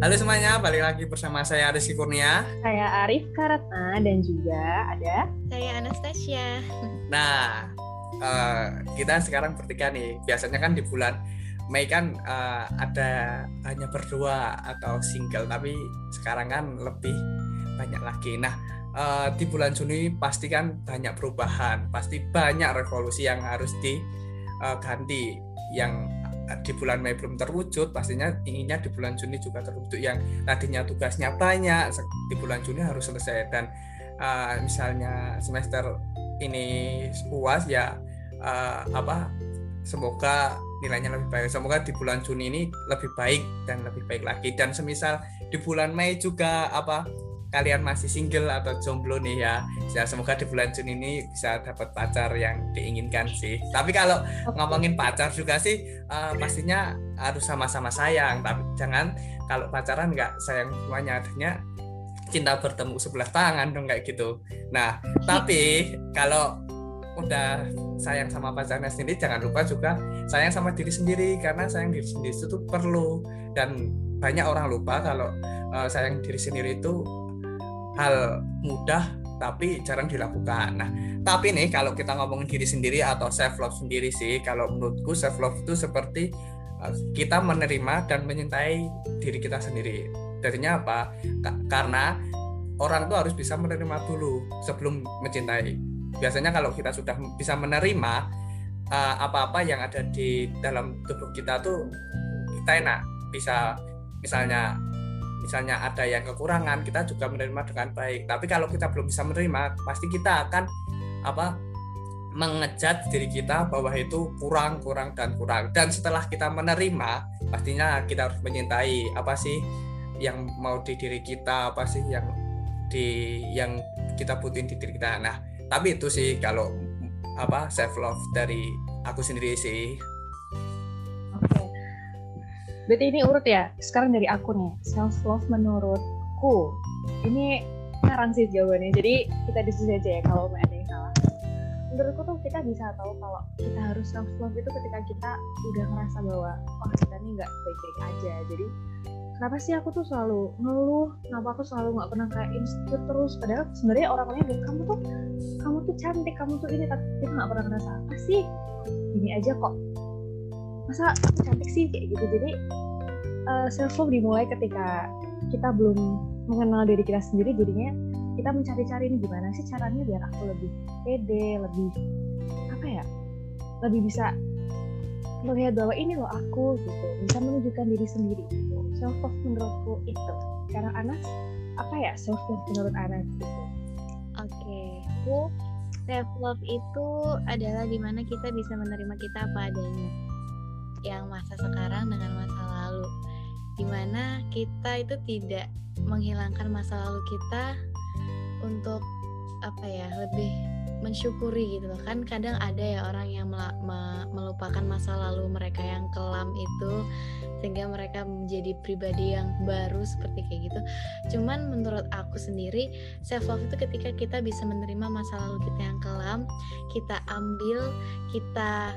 Halo semuanya, balik lagi bersama saya Rizky Kurnia. Saya Arif Karatna dan juga ada Saya Anastasia. Nah, uh, kita sekarang bertiga nih. Biasanya kan di bulan Mei kan uh, ada hanya berdua atau single, tapi sekarang kan lebih banyak lagi. Nah, uh, di bulan Juni pasti kan banyak perubahan, pasti banyak revolusi yang harus diganti. Yang di bulan Mei belum terwujud, pastinya inginnya di bulan Juni juga terwujud. Yang tadinya tugasnya banyak, di bulan Juni harus selesai. Dan uh, misalnya semester ini puas ya uh, apa semoga nilainya lebih baik. Semoga di bulan Juni ini lebih baik dan lebih baik lagi. Dan semisal di bulan Mei juga apa kalian masih single atau jomblo nih ya, ya semoga di bulan Juni ini bisa dapat pacar yang diinginkan sih. Tapi kalau ngomongin pacar juga sih uh, pastinya harus sama-sama sayang. Tapi jangan kalau pacaran nggak sayang semuanya, adanya cinta bertemu sebelah tangan dong kayak gitu. Nah, tapi kalau udah sayang sama pacarnya sendiri jangan lupa juga sayang sama diri sendiri karena sayang diri sendiri itu perlu dan banyak orang lupa kalau uh, sayang diri sendiri itu hal mudah tapi jarang dilakukan. Nah, tapi nih kalau kita ngomongin diri sendiri atau self love sendiri sih, kalau menurutku self love itu seperti uh, kita menerima dan menyintai diri kita sendiri. Jadinya apa? karena orang tuh harus bisa menerima dulu sebelum mencintai. Biasanya kalau kita sudah bisa menerima uh, apa-apa yang ada di dalam tubuh kita tuh kita enak bisa misalnya misalnya ada yang kekurangan kita juga menerima dengan baik. Tapi kalau kita belum bisa menerima pasti kita akan apa mengejat diri kita bahwa itu kurang kurang dan kurang. Dan setelah kita menerima pastinya kita harus menyintai apa sih yang mau di diri kita apa sih yang di yang kita butuhin di diri kita. Nah tapi itu sih kalau apa self love dari aku sendiri sih Berarti ini urut ya. Sekarang dari aku nih, self love menurutku ini saran sih jawabannya. Jadi kita diskusi aja ya kalau ada yang salah. Menurutku tuh kita bisa tahu kalau kita harus self love itu ketika kita udah ngerasa bahwa oh kita ini nggak baik-baik aja. Jadi kenapa sih aku tuh selalu ngeluh kenapa aku selalu nggak pernah kayak insecure terus padahal sebenarnya orang-orang bilang kamu tuh kamu tuh cantik kamu tuh ini tapi kita nggak pernah ngerasa apa sih ini aja kok masa cantik sih? Kayak gitu. Jadi uh, eh, self love dimulai ketika kita belum mengenal diri kita sendiri jadinya kita mencari-cari ini gimana sih caranya biar aku lebih pede lebih apa ya lebih bisa melihat bahwa ini loh aku gitu. Bisa menunjukkan diri sendiri gitu. self love menurutku itu. Sekarang Anas apa ya self love menurut Anas gitu? Oke okay. aku self love itu adalah di mana kita bisa menerima kita apa adanya yang masa sekarang dengan masa lalu. Di mana kita itu tidak menghilangkan masa lalu kita untuk apa ya lebih mensyukuri gitu kan kadang ada ya orang yang melupakan masa lalu mereka yang kelam itu sehingga mereka menjadi pribadi yang baru seperti kayak gitu. Cuman menurut aku sendiri self love itu ketika kita bisa menerima masa lalu kita yang kelam kita ambil kita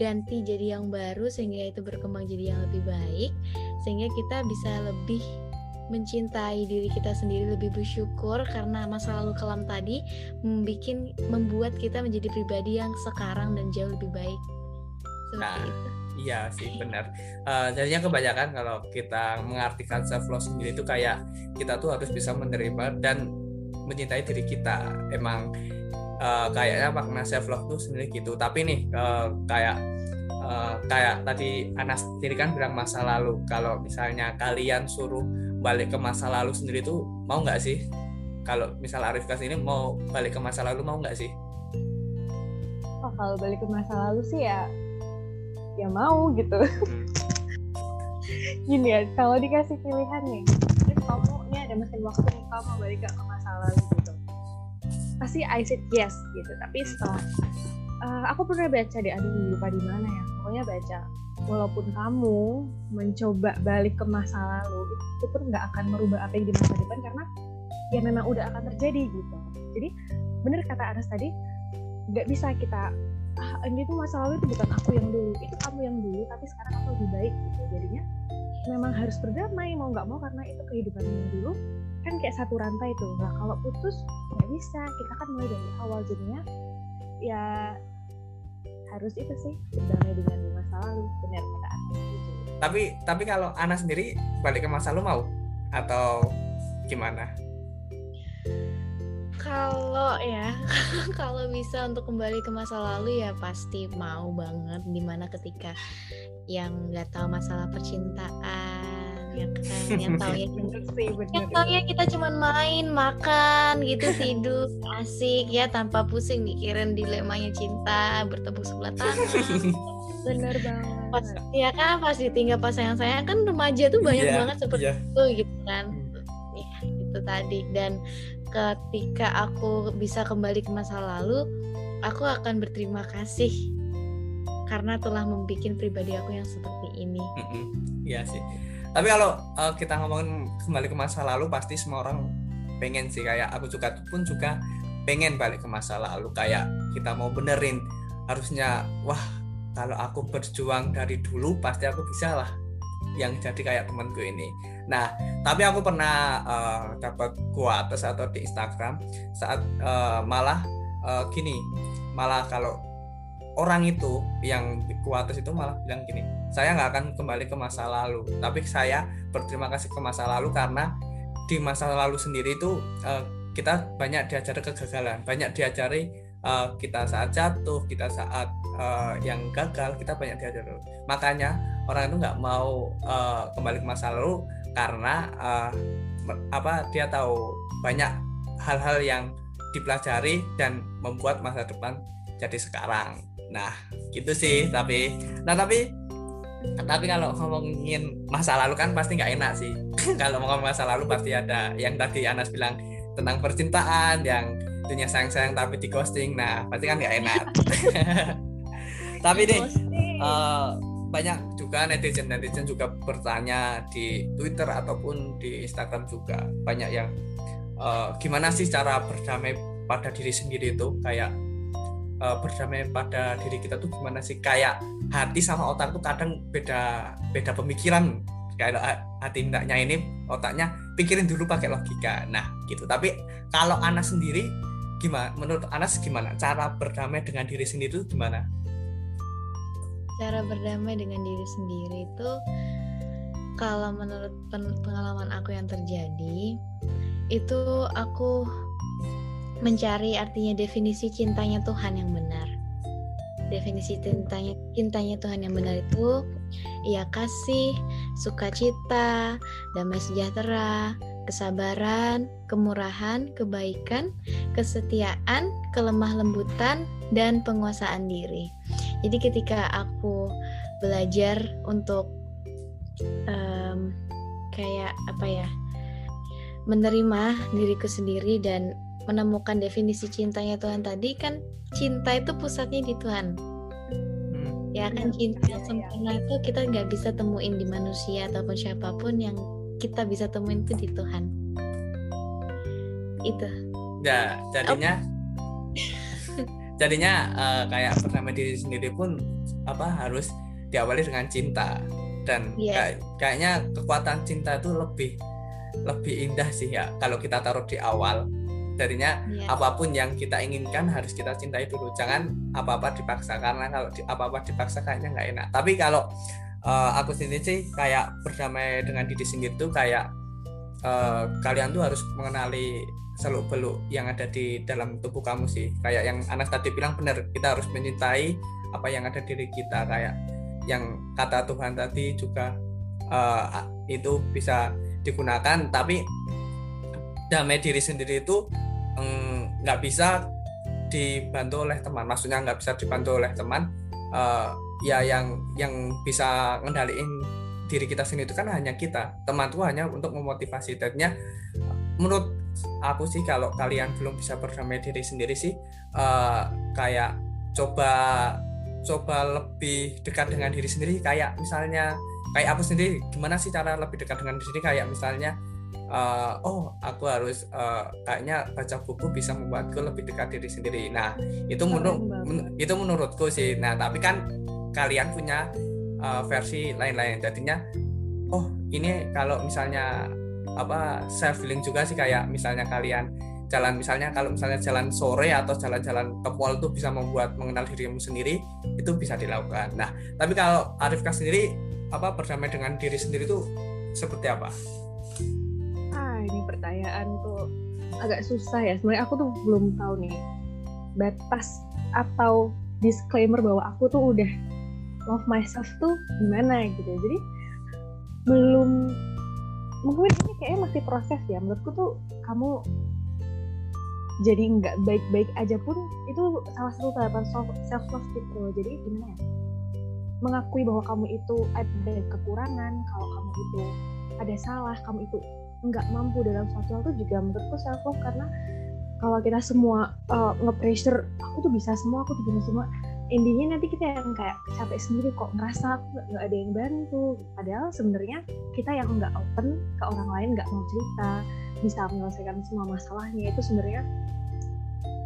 ganti jadi yang baru sehingga itu berkembang jadi yang lebih baik sehingga kita bisa lebih mencintai diri kita sendiri lebih bersyukur karena masa lalu kelam tadi membuat membuat kita menjadi pribadi yang sekarang dan jauh lebih baik. Seperti nah, itu. iya sih benar. Uh, jadinya kebanyakan kalau kita mengartikan self love sendiri itu kayak kita tuh harus bisa menerima dan mencintai diri kita. Emang uh, kayaknya makna self love tuh sendiri gitu. Tapi nih uh, kayak uh, kayak tadi Anas sendiri kan bilang masa lalu. Kalau misalnya kalian suruh balik ke masa lalu sendiri tuh mau nggak sih? Kalau misal Arif ini mau balik ke masa lalu mau nggak sih? Oh kalau balik ke masa lalu sih ya ya mau gitu. Hmm. gini ya kalau dikasih pilihan nih kamu ini ada mesin waktu nih kamu balik ke masa lalu pasti I said yes gitu. Tapi setelah uh, aku pernah baca deh aduh lupa di mana ya. Pokoknya baca walaupun kamu mencoba balik ke masa lalu itu pun nggak akan merubah apa yang di masa depan karena ya memang udah akan terjadi gitu. Jadi bener kata Anas tadi nggak bisa kita ah ini tuh masa lalu itu bukan aku yang dulu itu kamu yang dulu tapi sekarang aku lebih baik gitu. Jadinya memang harus berdamai mau nggak mau karena itu kehidupan yang dulu kan kayak satu rantai tuh. Nah kalau putus nggak bisa. Kita kan mulai dari awal jadinya ya harus itu sih berdamai dengan masa lalu benar kata tapi tapi kalau Ana sendiri balik ke masa lalu mau? Atau gimana Kalau ya, kalau bisa untuk kembali ke masa lalu ya pasti mau banget. Di mana ketika yang nggak tahu masalah percintaan, yang kan yang tahu ya yang tahu ya kita cuman main, makan, gitu tidur, asik ya tanpa pusing mikirin dilemanya cinta, bertepuk sebelah tangan. bener banget Pas, ya kan pas ditinggal pasangan saya kan remaja tuh banyak Iya, banget seperti iya. itu gitu kan ya itu tadi dan ketika aku bisa kembali ke masa lalu aku akan berterima kasih karena telah membuat pribadi aku yang seperti ini. Iya sih. Tapi kalau uh, kita ngomongin kembali ke masa lalu pasti semua orang pengen sih. Kayak aku juga pun juga pengen balik ke masa lalu. Kayak kita mau benerin harusnya wah kalau aku berjuang dari dulu pasti aku bisa lah. Yang jadi kayak temanku ini. Nah, tapi aku pernah uh, dapat quotes atau di Instagram saat uh, malah uh, gini, malah kalau orang itu yang di quotes itu malah bilang gini, saya nggak akan kembali ke masa lalu, tapi saya berterima kasih ke masa lalu karena di masa lalu sendiri itu uh, kita banyak diajari kegagalan, banyak diajari uh, kita saat jatuh, kita saat uh, yang gagal, kita banyak diajari. Makanya orang itu nggak mau uh, kembali ke masa lalu karena uh, apa dia tahu banyak hal-hal yang dipelajari dan membuat masa depan jadi sekarang. Nah, gitu sih. Tapi, nah tapi tapi kalau ngomongin masa lalu kan pasti nggak enak sih. kalau ngomongin masa lalu pasti ada yang tadi Anas bilang tentang percintaan, yang dunia sayang-sayang tapi di ghosting. Nah, pasti kan nggak enak. tapi nih banyak juga netizen netizen juga bertanya di Twitter ataupun di Instagram juga. Banyak yang eh, gimana sih cara berdamai pada diri sendiri itu? Kayak eh, berdamai pada diri kita tuh gimana sih? Kayak hati sama otak tuh kadang beda beda pemikiran. Ha- hati hendaknya ini otaknya pikirin dulu pakai logika. Nah gitu. Tapi kalau Anas sendiri gimana menurut Anas gimana? Cara berdamai dengan diri sendiri itu gimana cara berdamai dengan diri sendiri itu kalau menurut pen- pengalaman aku yang terjadi itu aku mencari artinya definisi cintanya Tuhan yang benar. Definisi cintanya cintanya Tuhan yang benar itu ia kasih sukacita damai sejahtera kesabaran kemurahan kebaikan kesetiaan kelemah lembutan dan penguasaan diri jadi ketika aku belajar untuk em, kayak apa ya menerima diriku sendiri dan menemukan definisi cintanya Tuhan tadi kan cinta itu pusatnya di Tuhan. Hmm. ya kan cinta sempurna itu kita nggak bisa temuin di manusia ataupun siapa pun yang kita bisa temuin itu di Tuhan. Itu. Ya, jadinya jadinya eh, kayak bernama diri sendiri pun apa harus diawali dengan cinta dan Iya. kayak- kayaknya kekuatan cinta itu lebih lebih indah sih ya kalau kita taruh di awal. Jadinya ya apa pun yang kita inginkan harus kita cintai dulu. Jangan apa-apa dipaksa karena kalau di- apa-apa dipaksa kayaknya nggak enak. Tapi kalau eh, aku sendiri sih kayak berdamai dengan diri sendiri tuh kayak eh, kalian tuh harus mengenali seluk beluk yang ada di dalam tubuh kamu sih. Kayak yang Anas tadi bilang benar kita harus mencintai apa yang ada di diri kita. Kayak yang kata Tuhan tadi juga eh, itu bisa digunakan tapi damai diri sendiri itu mm, nggak bisa dibantu oleh teman. Maksudnya nggak bisa dibantu oleh teman. Eh, ya yang yang bisa ngendaliin diri kita sendiri itu kan hanya kita. Teman itu hanya untuk memotivasi. Jadinya menurut aku sih kalau kalian belum bisa berdamai diri sendiri sih eh, kayak coba coba lebih dekat dengan diri sendiri. Kayak misalnya kayak aku sendiri gimana sih cara lebih dekat dengan diri sendiri? Kayak misalnya eh, oh aku harus eh, kayaknya baca buku bisa membuatku lebih dekat diri sendiri. Nah itu menurut men- itu menurutku sih. Nah tapi kan kalian punya uh, versi lain-lain. Jadinya oh ini kalau misalnya apa self healing juga sih kayak misalnya kalian jalan misalnya kalau misalnya jalan sore atau jalan-jalan ke mall itu bisa membuat mengenal dirimu sendiri itu bisa dilakukan. Nah, tapi kalau Arifka sendiri apa berdamai dengan diri sendiri itu seperti apa? Ah, ini pertanyaan tuh agak susah ya. Sebenarnya aku tuh belum tahu nih batas atau disclaimer bahwa aku tuh udah love myself tuh gimana gitu. Jadi belum mungkin ini kayaknya masih proses ya. Menurutku tuh kamu jadi nggak baik-baik aja pun itu salah satu tahapan self love gitu. Jadi gimana ya? Mengakui bahwa kamu itu ada kekurangan kalau kamu itu ada salah kamu itu nggak mampu dalam suatu hal itu juga menurutku self love karena kalau kita semua uh, nge-pressure aku tuh bisa semua aku tuh bisa semua intinya nanti kita yang kayak capek sendiri kok ngerasa nggak ada yang bantu. Padahal sebenarnya kita yang nggak open ke orang lain nggak mau cerita bisa menyelesaikan semua masalahnya. Itu sebenarnya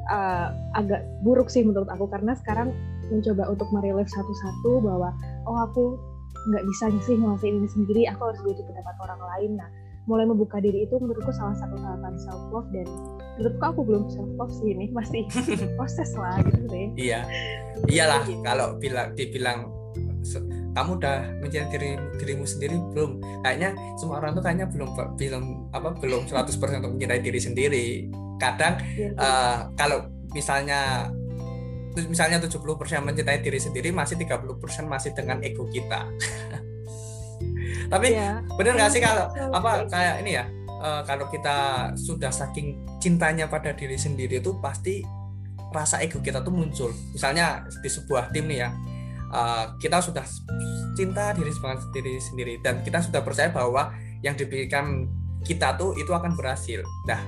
uh, agak buruk sih menurut aku. Karena sekarang mencoba untuk merilis satu-satu bahwa oh aku nggak bisa sih ngelakuin ini sendiri. Aku harus butuh pendapat orang lain. Nah mulai membuka diri itu menurutku salah satu tahapan self love dan menurutku aku belum self love sih ini masih proses lah gitu sih iya. Iyalah gitu. kalau bilang dibilang kamu udah mencintai diri, dirimu sendiri belum. Kayaknya semua orang tuh kayaknya belum belum apa belum 100% untuk mencintai diri sendiri. Kadang uh, kalau misalnya misalnya 70% mencintai diri sendiri masih 30% masih dengan ego kita. Tapi ya. bener nggak sih kalau apa kayak ini ya uh, kalau kita sudah saking cintanya pada diri sendiri itu pasti rasa ego kita tuh muncul misalnya di sebuah tim nih ya uh, kita sudah cinta diri diri sendiri dan kita sudah percaya bahwa yang diberikan kita tuh itu akan berhasil. Nah,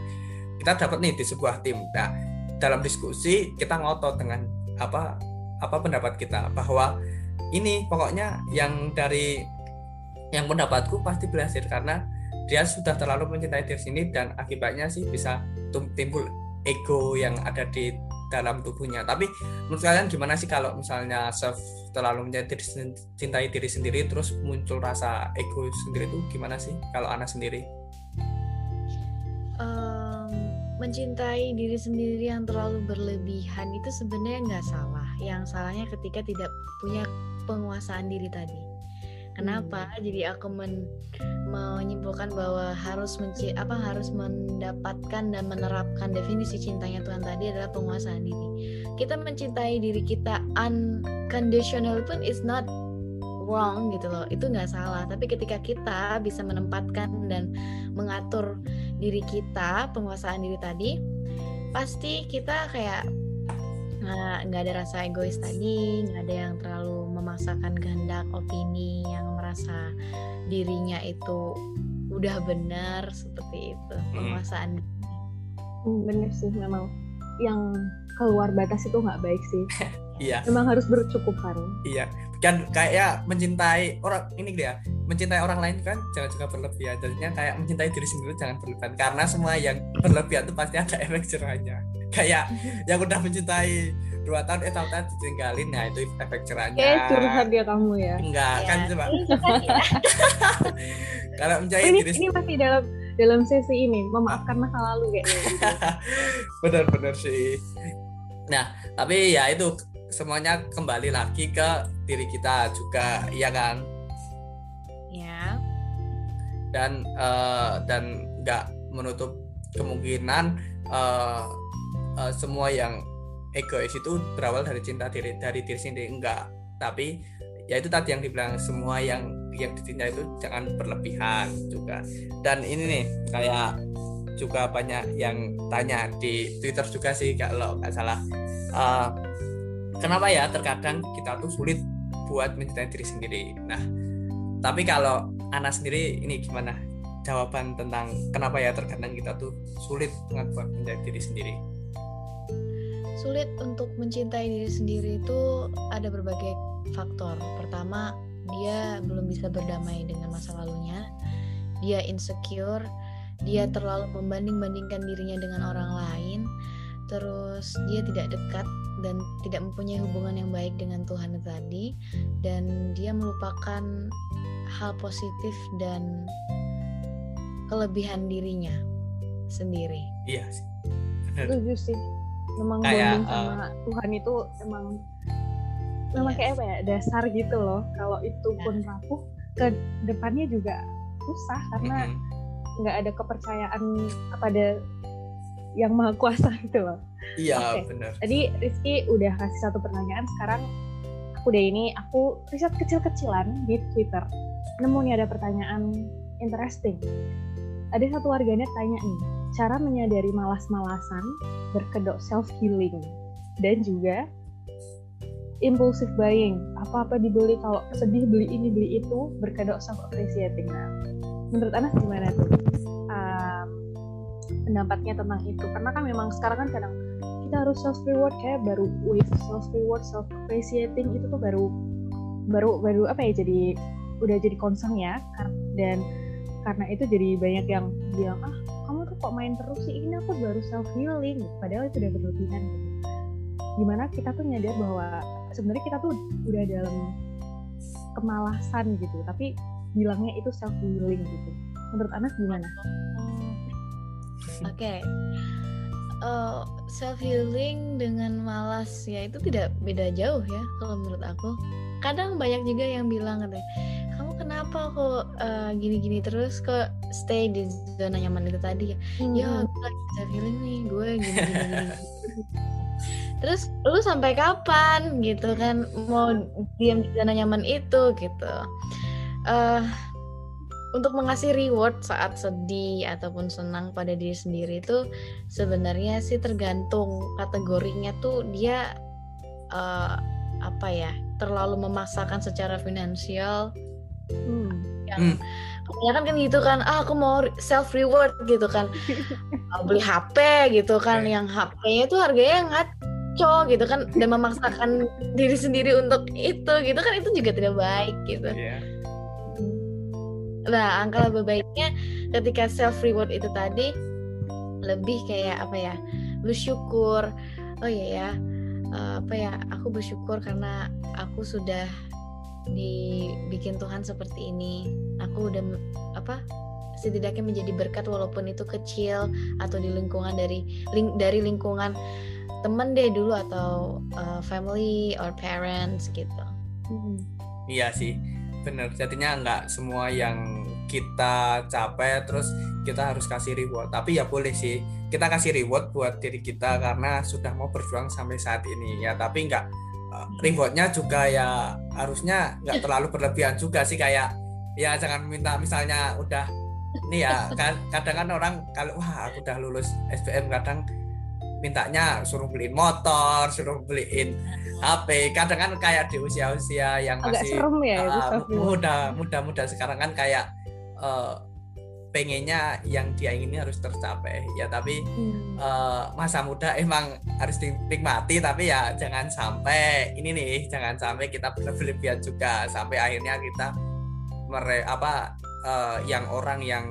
kita dapat nih di sebuah tim. Nah, dalam diskusi kita ngotot dengan apa apa pendapat kita bahwa ini pokoknya yang dari yang pendapatku pasti berhasil karena dia sudah terlalu mencintai diri sini dan akibatnya sih bisa timbul ego yang ada di dalam tubuhnya. Tapi menurut kalian gimana sih kalau misalnya self terlalu mencintai diri sendiri terus muncul rasa ego sendiri itu gimana sih kalau anak sendiri? Um, mencintai diri sendiri yang terlalu berlebihan itu sebenarnya nggak salah. Yang salahnya ketika tidak punya penguasaan diri tadi. Kenapa? Hmm. Jadi aku men menyimpulkan bahwa harus menci apa harus mendapatkan dan menerapkan definisi cintanya Tuhan tadi adalah penguasaan diri. Kita mencintai diri kita unconditional pun is not wrong gitu loh. Itu nggak salah. Tapi ketika kita bisa menempatkan dan mengatur diri kita, penguasaan diri tadi, pasti kita kayak nggak ada rasa egois tadi nggak ada yang terlalu memaksakan kehendak opini yang merasa dirinya itu udah benar seperti itu hmm. penguasaan hmm, bener sih memang yang keluar batas itu nggak baik sih. Iya. Memang harus bercukupan iya kan kayak mencintai orang ini dia mencintai orang lain kan jangan juga berlebihan. Jadinya kayak mencintai diri sendiri jangan berlebihan. Karena semua yang berlebihan itu pasti ada efek jerahnya. Kayak yang udah mencintai dua tahun eh tahun ditinggalin nah itu efek cerahnya. Kayak curhat dia kamu ya. Enggak ya. kan coba kalau mencintai ini, diri ini masih dalam dalam sesi ini. Memaafkan masa lalu kayaknya. Benar-benar sih. Nah tapi ya itu semuanya kembali lagi ke diri kita juga ya kan? Ya dan uh, dan nggak menutup kemungkinan uh, uh, semua yang egois itu berawal dari cinta diri dari diri sendiri. Enggak. Tapi ya itu tadi yang dibilang semua yang yang dicinta itu jangan berlebihan juga. Dan ini nih kayak juga banyak yang tanya di Twitter juga sih kalau nggak salah. Uh, kenapa ya terkadang kita tuh sulit buat mencintai diri sendiri? Nah tapi kalau anak sendiri ini gimana jawaban tentang kenapa ya terkadang kita tuh sulit buat mencintai diri sendiri Sulit untuk mencintai diri sendiri itu ada berbagai faktor. Pertama, dia belum bisa berdamai dengan masa lalunya. Dia insecure, dia terlalu membanding-bandingkan dirinya dengan orang lain. Terus dia tidak dekat dan tidak mempunyai hubungan yang baik dengan Tuhan tadi dan dia melupakan hal positif dan kelebihan dirinya sendiri. Iya sih. Setuju sih. Memang Kayak, bonding sama Tuhan itu emang memang Yes. kayak apa ya dasar gitu loh. Kalau itu Iya. pun rapuh, ke depannya juga susah karena nggak ada kepercayaan kepada yang maha kuasa gitu loh. Iya Oke. benar. Tadi Rizky udah kasih satu pertanyaan, sekarang aku deh ini aku riset kecil-kecilan di Twitter. Nemu nih ada pertanyaan interesting. Ada satu warganet tanya nih, cara menyadari malas-malasan, berkedok self healing, dan juga impulsive buying. Apa-apa dibeli kalau sedih beli ini beli itu, berkedok self appreciating. Nah, menurut Anas gimana tuh? Um, pendapatnya tentang itu karena kan memang sekarang kan kadang kita harus self reward kayak baru with self reward self appreciating itu tuh baru baru baru apa ya jadi udah jadi concern ya dan karena itu jadi banyak yang bilang ah kok main terus sih ini aku baru self healing padahal itu udah berlebihan gitu gimana kita tuh nyadar bahwa sebenarnya kita tuh udah dalam kemalasan gitu tapi bilangnya itu self healing gitu menurut Anas gimana? Oke. self healing dengan malas ya itu tidak beda jauh ya kalau menurut aku. Kadang banyak juga yang bilang katanya, kenapa kok eh, gini-gini terus kok stay di zona nyaman itu tadi ya? Ya, gue lagi self healing nih, gue gini-gini. gini. Terus lu sampai kapan gitu kan mau diam di zona nyaman itu gitu? eh untuk mengasih reward saat sedih ataupun senang pada diri sendiri itu sebenarnya sih tergantung kategorinya tuh dia eh, apa ya terlalu memaksakan secara finansial Hmm. yang Hmm. kebanyakan kan gitu kan ah aku mau self reward gitu kan beli HP gitu kan Oke. yang HP-nya tuh harganya ngaco gitu kan dan memaksakan diri sendiri untuk itu gitu kan itu juga tidak baik gitu Iya. Nah, angka lebih baiknya ketika self reward itu tadi lebih kayak apa ya? Bersyukur. Oh iya ya. eh, apa ya? Aku bersyukur karena aku sudah dibikin Tuhan seperti ini. Aku udah apa? setidaknya menjadi berkat walaupun itu kecil atau di lingkungan dari ling- dari lingkungan temen deh dulu atau eh, family or parents gitu. Hmm. Iya sih, bener. Jadinya nggak semua yang kita capai terus kita harus kasih reward. Tapi ya boleh sih, kita kasih reward buat diri kita karena sudah mau berjuang sampai saat ini ya. Tapi nggak rewardnya juga ya harusnya nggak terlalu berlebihan juga sih kayak ya jangan minta misalnya udah nih ya kadang kan orang kalau wah aku udah lulus SBM kadang mintanya suruh beliin motor, suruh beliin HP. Kadang kan kayak di usia-usia yang agak masih serem ya reward. muda muda muda sekarang kan kayak eh, pengennya yang dia ingini harus tercapai. Ya tapi Hmm. eh, masa muda emang harus dinikmati tapi ya jangan sampai ini nih jangan sampai kita berlebihan juga. Sampai akhirnya kita mere apa eh, yang orang yang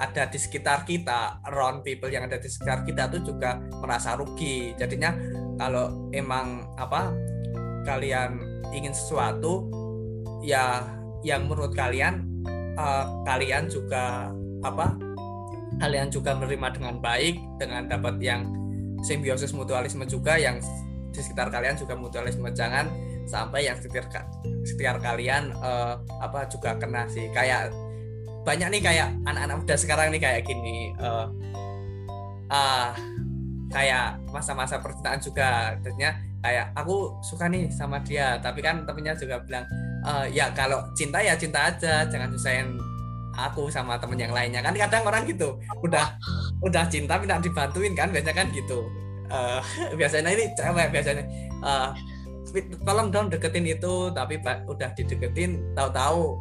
ada di sekitar kita around people yang ada di sekitar kita tuh juga merasa rugi. Jadinya kalau emang apa kalian ingin sesuatu ya yang menurut kalian eh, kalian juga apa kalian juga menerima dengan baik dengan dapat yang simbiosis mutualisme juga yang di sekitar kalian juga mutualisme. Jangan sampai yang sekitar sekitar kalian eh, apa juga kena sih. Kayak banyak nih kayak anak-anak muda sekarang nih kayak gini eh, ah kayak masa-masa percintaan juga. Artinya kayak aku suka nih sama dia. Tapi kan temennya juga bilang "Eh, ya kalau cinta ya cinta aja. Jangan nyusahin aku sama temen yang lainnya. Kan kadang orang gitu udah udah cinta minta dibantuin kan? Biasanya kan gitu. Eh, biasanya ini cewek biasanya. "Sweet, tolong dong deketin itu. Tapi udah dideketin tahu-tahu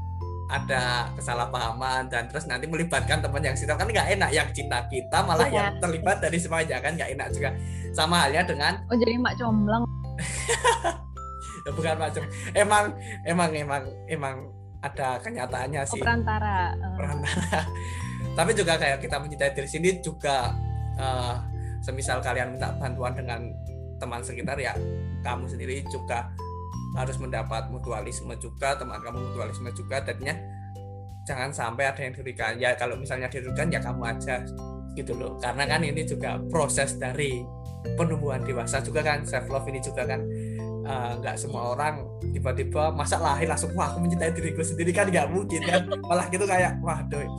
ada kesalahpahaman dan terus nanti melibatkan teman yang cinta kan nggak enak yang cinta kita malah Iya. yang terlibat dari semuanya kan nggak enak juga. Sama halnya dengan oh jadi mak comblang bukan macam emang emang emang emang ada kenyataannya oh, sih. Perantara Eh, perantara. Tapi juga kayak kita mencintai diri sendiri juga eh, semisal kalian minta bantuan dengan teman sekitar ya kamu sendiri juga harus mendapat mutualisme juga teman kamu mutualisme juga. Tadinya jangan sampai ada yang dirugikan. Ya kalau misalnya dirugikan ya kamu aja gitu loh. Karena kan ini juga proses dari penumbuhan dewasa juga kan self love ini juga kan. Eh, nggak uh, semua orang tiba-tiba masa lahir langsung wah aku mencintai diriku sendiri kan nggak mungkin kan. Malah gitu kayak wah doi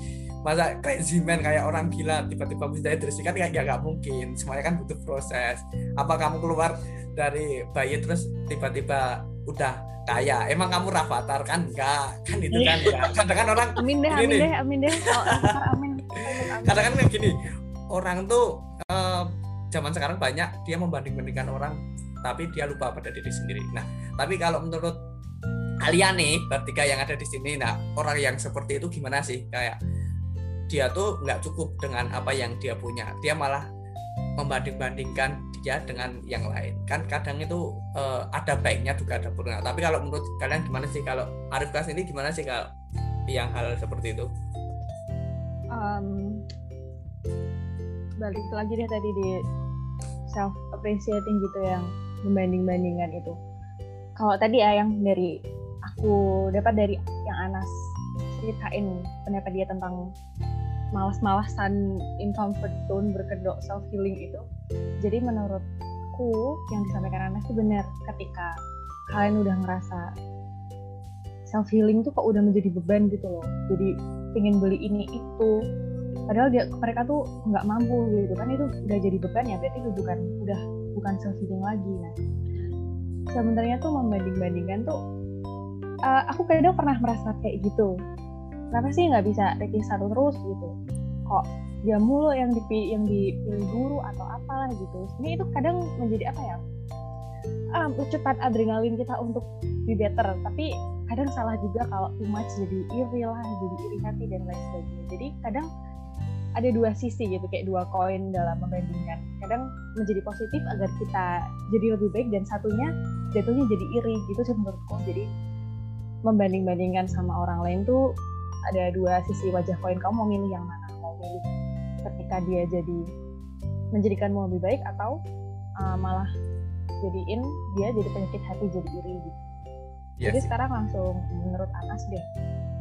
masa crazy man kayak orang gila tiba-tiba mencintai diri sendiri kan kayak nggak mungkin. Semuanya kan butuh proses. Apa kamu keluar dari bayi terus tiba-tiba udah kaya? Emang kamu rafatar kan enggak kan itu kan ya kadang kan orang amin deh amin deh amin deh. Oh, amin. Kadang kan kayak gini orang tuh uh, zaman sekarang banyak dia membanding-bandingkan orang tapi dia lupa pada diri sendiri. Nah tapi kalau menurut kalian nih bertiga yang ada di sini nah orang yang seperti itu gimana sih? Kayak dia tuh nggak cukup dengan apa yang dia punya. Dia malah membanding-bandingkan dia dengan yang lain. Kan kadang itu uh, ada baiknya juga ada buruknya. Tapi kalau menurut kalian gimana sih? Kalau Arif Kas ini gimana sih kalau yang hal seperti itu? Um, balik lagi deh tadi di self appreciating gitu yang membanding bandingkan itu. Kalau tadi ya yang dari aku dapat dari yang Anas ceritain pendapat dia tentang malas-malasan in comfort zone berkedok self healing itu. Jadi menurutku yang disampaikan Anas itu benar ketika kalian udah ngerasa self healing tuh kok udah menjadi beban gitu loh. Jadi pengen beli ini itu padahal dia mereka tuh nggak mampu gitu kan itu udah jadi beban ya berarti itu bukan udah bukan self healing lagi. Nah sebenarnya tuh membanding bandingkan tuh uh, aku kadang pernah merasa kayak gitu. Kenapa sih nggak bisa ranking satu terus gitu? Kok dia mulu yang dipilih yang dipilih guru atau apalah gitu. Ini itu kadang menjadi apa ya? Um, cepat adrenalin kita untuk be better. Tapi kadang salah juga kalau too much jadi iri lah jadi iri hati dan lain sebagainya. Jadi kadang ada dua sisi gitu kayak dua koin dalam membandingkan. Kadang menjadi positif agar kita jadi lebih baik dan satunya jatuhnya jadi iri gitu sih menurutku. Jadi membanding-bandingkan sama orang lain tuh ada dua sisi wajah koin. Kamu mau milih yang mana? Mau milih ketika dia jadi menjadikanmu lebih baik atau uh, malah jadiin dia jadi penyakit hati jadi iri gitu. Yes. jadi sekarang langsung menurut Anas deh.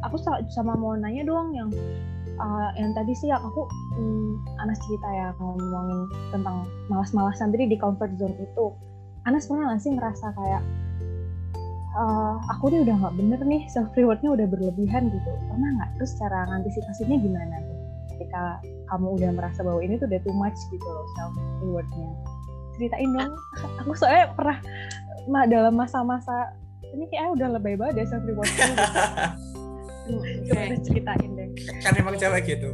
Aku sama mau nanya doang yang uh, yang tadi sih aku hmm, Anas cerita ya ngomongin tentang malas-malasan tadi di comfort zone itu. Anas pernah nggak sih ngerasa kayak uh, aku nih udah nggak bener nih self rewardnya udah berlebihan gitu. Pernah nggak? Terus cara ngantisipasinya gimana tuh? Ketika kamu udah merasa bahwa ini tuh udah too much gitu loh self rewardnya. Ceritain dong. Aku soalnya pernah dalam masa-masa ini kayak udah lebay banget deh self rewardnya. ceritain deh? Kan emang cewek gitu.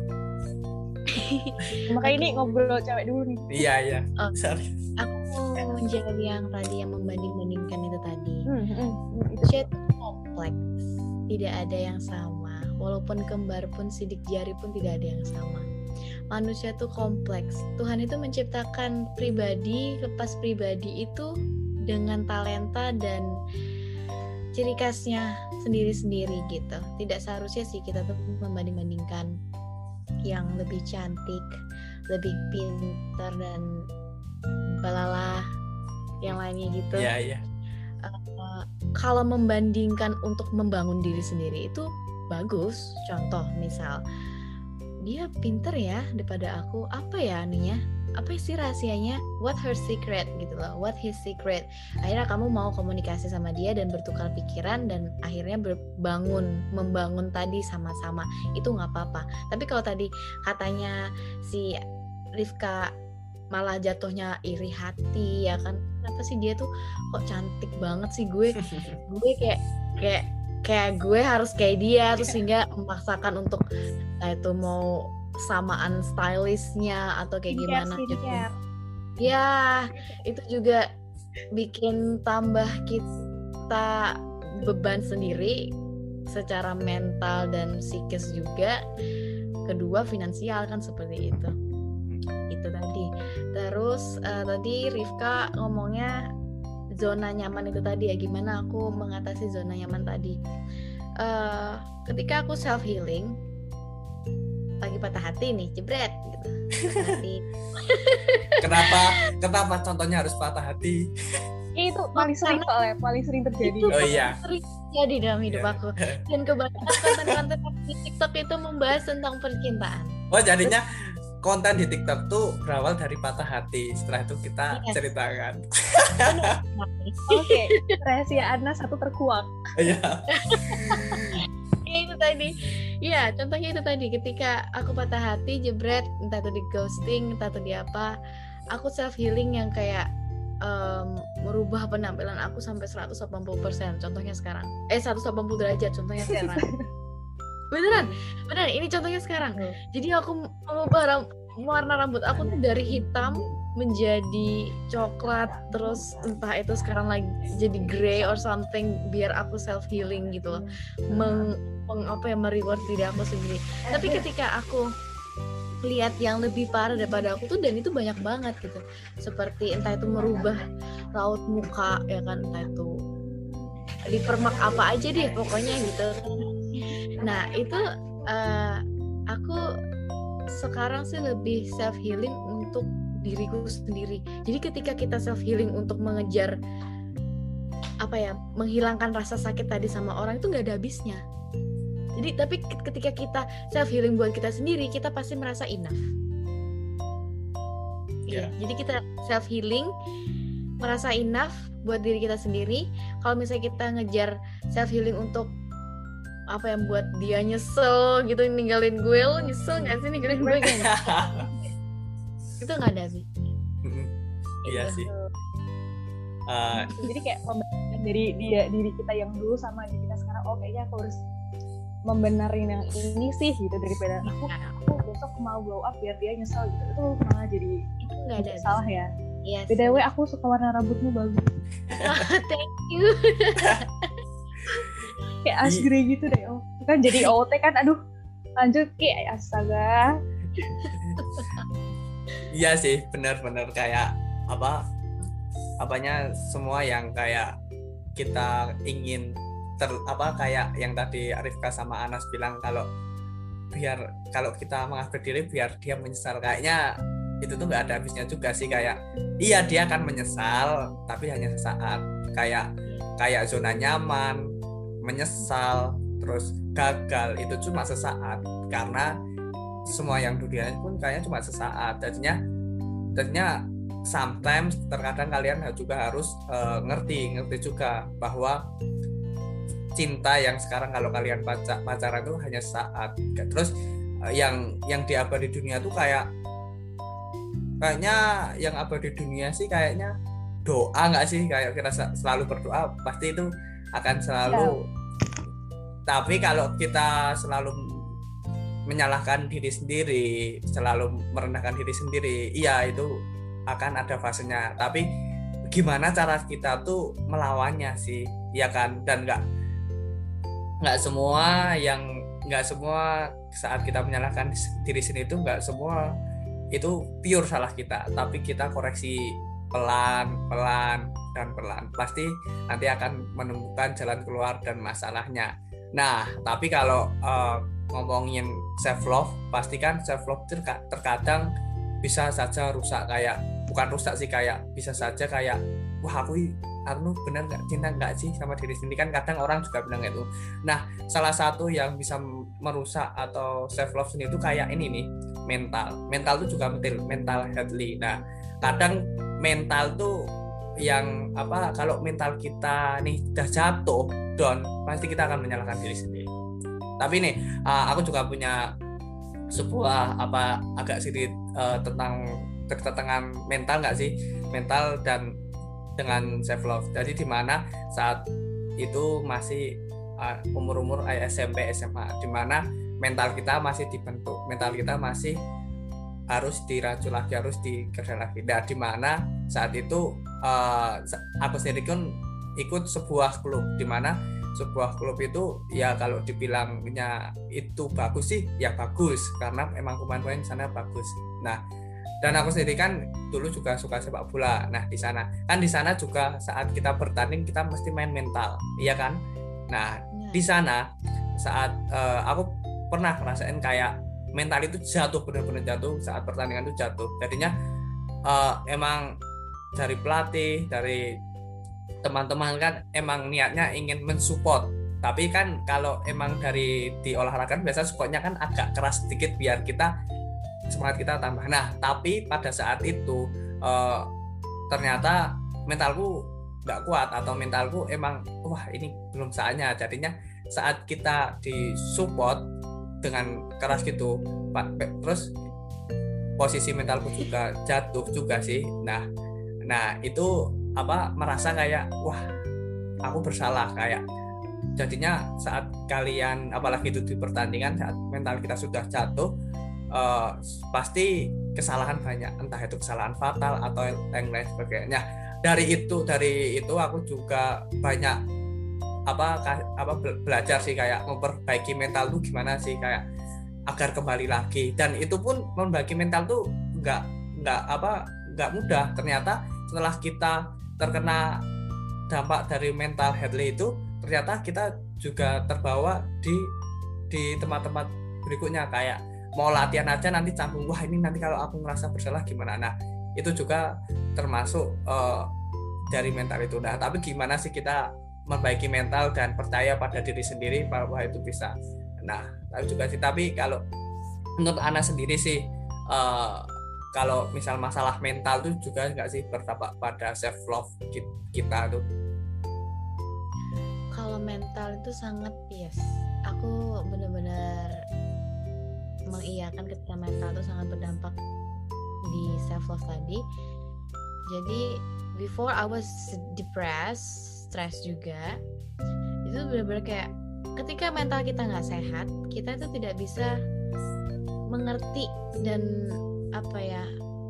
Makanya ini ngobrol cewek dulu nih. Iya iya. Oh. sorry. aku mau menjawab yang tadi yang membanding-bandingkan itu tadi. Hmm, hmm, hmm, itu kompleks. Tidak ada yang sama. Walaupun kembar pun sidik jari pun tidak ada yang sama. Manusia itu kompleks. Tuhan itu menciptakan pribadi lepas pribadi itu dengan talenta dan ciri khasnya sendiri-sendiri gitu tidak seharusnya sih kita tuh membanding-bandingkan yang lebih cantik lebih pintar dan balala yang lainnya gitu. Iya, iya. Uh, kalau membandingkan untuk membangun diri sendiri itu bagus. Contoh misal dia pinter ya daripada aku. Apa ya anunya? Apa sih rahasianya? What her secret gitu loh. What his secret. Akhirnya kamu mau komunikasi sama dia dan bertukar pikiran dan akhirnya berbangun, membangun tadi sama-sama. Itu nggak apa-apa. Tapi kalau tadi katanya si Rifka malah jatuhnya iri hati ya kan kenapa sih dia tuh kok cantik banget sih gue gue kayak kayak kayak gue harus kayak dia terus sehingga memaksakan untuk itu mau samaan stylishnya atau kayak gimana gitu. Ya itu juga bikin tambah kita beban sendiri secara mental dan psikis juga. Kedua finansial kan seperti itu. Itu tadi. Terus uh, tadi Rifka ngomongnya zona nyaman itu tadi ya. Gimana aku mengatasi zona nyaman tadi? Uh, ketika aku self healing lagi patah hati nih jebret gitu. Hati. kenapa kenapa contohnya harus patah hati? Itu paling sering soalnya paling sering terjadi. Itu oh iya. sering jadi dalam hidup Iya. aku. Dan kebanyakan konten-konten di TikTok itu membahas tentang percintaan. Oh jadinya konten di TikTok tuh berawal dari patah hati. Setelah itu kita Yes. ceritakan. Oke rahasia Ana satu terkuak. Iya. Ya, itu tadi ya contohnya itu tadi ketika aku patah hati jebret entah itu di ghosting entah itu di apa aku self healing yang kayak em, merubah penampilan aku sampai 180% contohnya sekarang. Eh 180 derajat contohnya sekarang. Beneran? Beneran ini contohnya sekarang. Hmm. jadi aku mengubah warna rambut aku tuh dari hitam menjadi coklat terus entah itu sekarang lagi jadi grey or something biar aku self healing gitu loh. Meng, meng- apa ya mereward diri aku sendiri. Tapi ketika aku lihat yang lebih parah daripada aku tuh dan itu banyak banget gitu. Seperti entah itu merubah raut muka ya kan entah itu dipermak apa aja deh pokoknya gitu. Nah itu eh, aku sekarang sih lebih self healing untuk diriku sendiri jadi ketika kita self healing untuk mengejar apa ya menghilangkan rasa sakit tadi sama orang itu nggak ada habisnya jadi tapi ketika kita self healing buat kita sendiri kita pasti merasa enough Iya, Iya. jadi kita self healing merasa enough buat diri kita sendiri. Kalau misalnya kita ngejar self healing untuk apa yang buat dia nyesel gitu ninggalin gue lo nyesel nggak sih ninggalin gue kan itu nggak ada sih iya Gitu. sih. Eh, jadi kayak pembandingan dari dia diri kita yang dulu sama diri kita sekarang oh kayaknya aku harus membenarin yang ini sih gitu daripada aku aku besok mau blow up biar dia nyesel gitu. Itu malah jadi itu nggak ada salah ya. Yes. btw aku suka warna rambutmu bagus. Thank you kayak asgre gitu deh oh. Kan jadi OT kan aduh. Lanjut ki. Astaga. Iya sih benar-benar kayak apa apanya semua yang kayak kita ingin ter apa kayak yang tadi Arifka sama Anas bilang kalau biar kalau kita mengupgrade diri biar dia menyesal. Kayaknya itu tuh nggak ada habisnya juga sih kayak iya dia akan menyesal tapi hanya sesaat. Kayak kayak zona nyaman menyesal terus gagal. Itu cuma sesaat karena semua yang dunia pun kayaknya cuma sesaat. Jadinya jadinya sometimes terkadang kalian juga harus eh, ngerti ngerti juga bahwa cinta yang sekarang kalau kalian pacar pacaran itu hanya saat terus eh, yang yang diabadi dunia tuh kayak kayaknya yang abadi dunia sih kayaknya doa nggak sih? Kayak kita selalu berdoa pasti itu akan selalu tapi kalau kita selalu menyalahkan diri sendiri selalu merendahkan diri sendiri iya itu akan ada fasenya. Tapi gimana cara kita tuh melawannya sih ya kan? Dan nggak nggak semua yang nggak semua saat kita menyalahkan diri sendiri itu nggak semua itu pure salah kita. Tapi kita koreksi pelan pelan dan pelan. Pasti nanti akan menemukan jalan keluar dan masalahnya nah tapi kalau eh, ngomongin self love pastikan self love terkadang bisa saja rusak kayak bukan rusak sih kayak bisa saja kayak wah aku Arno benar nggak? Cinta nggak sih sama diri sendiri? Kan kadang orang juga bilang itu nah salah satu yang bisa merusak atau self love sendiri itu kayak ini nih mental. Mental itu juga penting mental healthy. Nah kadang mental tuh yang apa kalau mental kita nih udah jatuh down pasti kita akan menyalahkan diri sendiri. Tapi nih uh, aku juga punya sebuah apa agak sedikit uh, tentang ketegangan mental nggak sih? Mental dan dengan self love jadi di mana saat itu masih uh, umur-umur SMP SMA di mana mental kita masih dibentuk mental kita masih harus diracun lagi harus dikerja lagi. Dan di mana saat itu uh, aku sendiri kan ikut sebuah klub di mana sebuah klub itu ya kalau dibilangnya itu bagus sih ya bagus karena emang pemain-pemain sana bagus. Nah dan aku sendiri kan dulu juga suka sepak bola. Nah di sana kan di sana juga saat kita bertanding kita mesti main mental iya kan? Nah di sana saat uh, aku pernah ngerasain kayak mental itu jatuh benar-benar jatuh saat pertandingan itu jatuh. Jadinya uh, emang dari pelatih dari teman-teman kan emang niatnya ingin mensupport. Tapi kan kalau emang dari di olahraga biasa supportnya kan agak keras sedikit biar kita semangat kita tambah. Nah tapi pada saat itu uh, ternyata mentalku nggak kuat atau mentalku emang wah ini belum saatnya. Jadinya saat kita disupport dengan keras gitu. Terus posisi mentalku juga jatuh juga sih. Nah nah itu apa merasa kayak wah aku bersalah. Kayak jadinya saat kalian apalagi itu di pertandingan saat mental kita sudah jatuh uh, pasti kesalahan banyak. Entah itu kesalahan fatal atau yang lain sebagainya. Dari itu dari itu aku juga banyak apa apa belajar sih kayak memperbaiki mental tuh gimana sih kayak agar kembali lagi. Dan itu pun memperbaiki mental tuh nggak nggak apa nggak mudah. Ternyata setelah kita terkena dampak dari mental headley itu ternyata kita juga terbawa di di tempat-tempat berikutnya. Kayak mau latihan aja nanti canggung wah ini nanti kalau aku ngerasa bersalah gimana? Nah itu juga termasuk uh, dari mental itu. Nah tapi gimana sih kita membaiki mental dan percaya pada diri sendiri bahwa itu bisa. Nah tapi juga sih tapi kalau menurut Ana sendiri sih uh, kalau misal masalah mental tuh juga nggak sih berdampak pada self love kita tuh? Kalau mental itu sangat yes. Aku benar-benar mengiyakan ketika mental itu sangat berdampak di self love tadi. Jadi before I was depressed stress juga itu benar-benar kayak ketika mental kita nggak sehat kita itu tidak bisa mengerti dan apa ya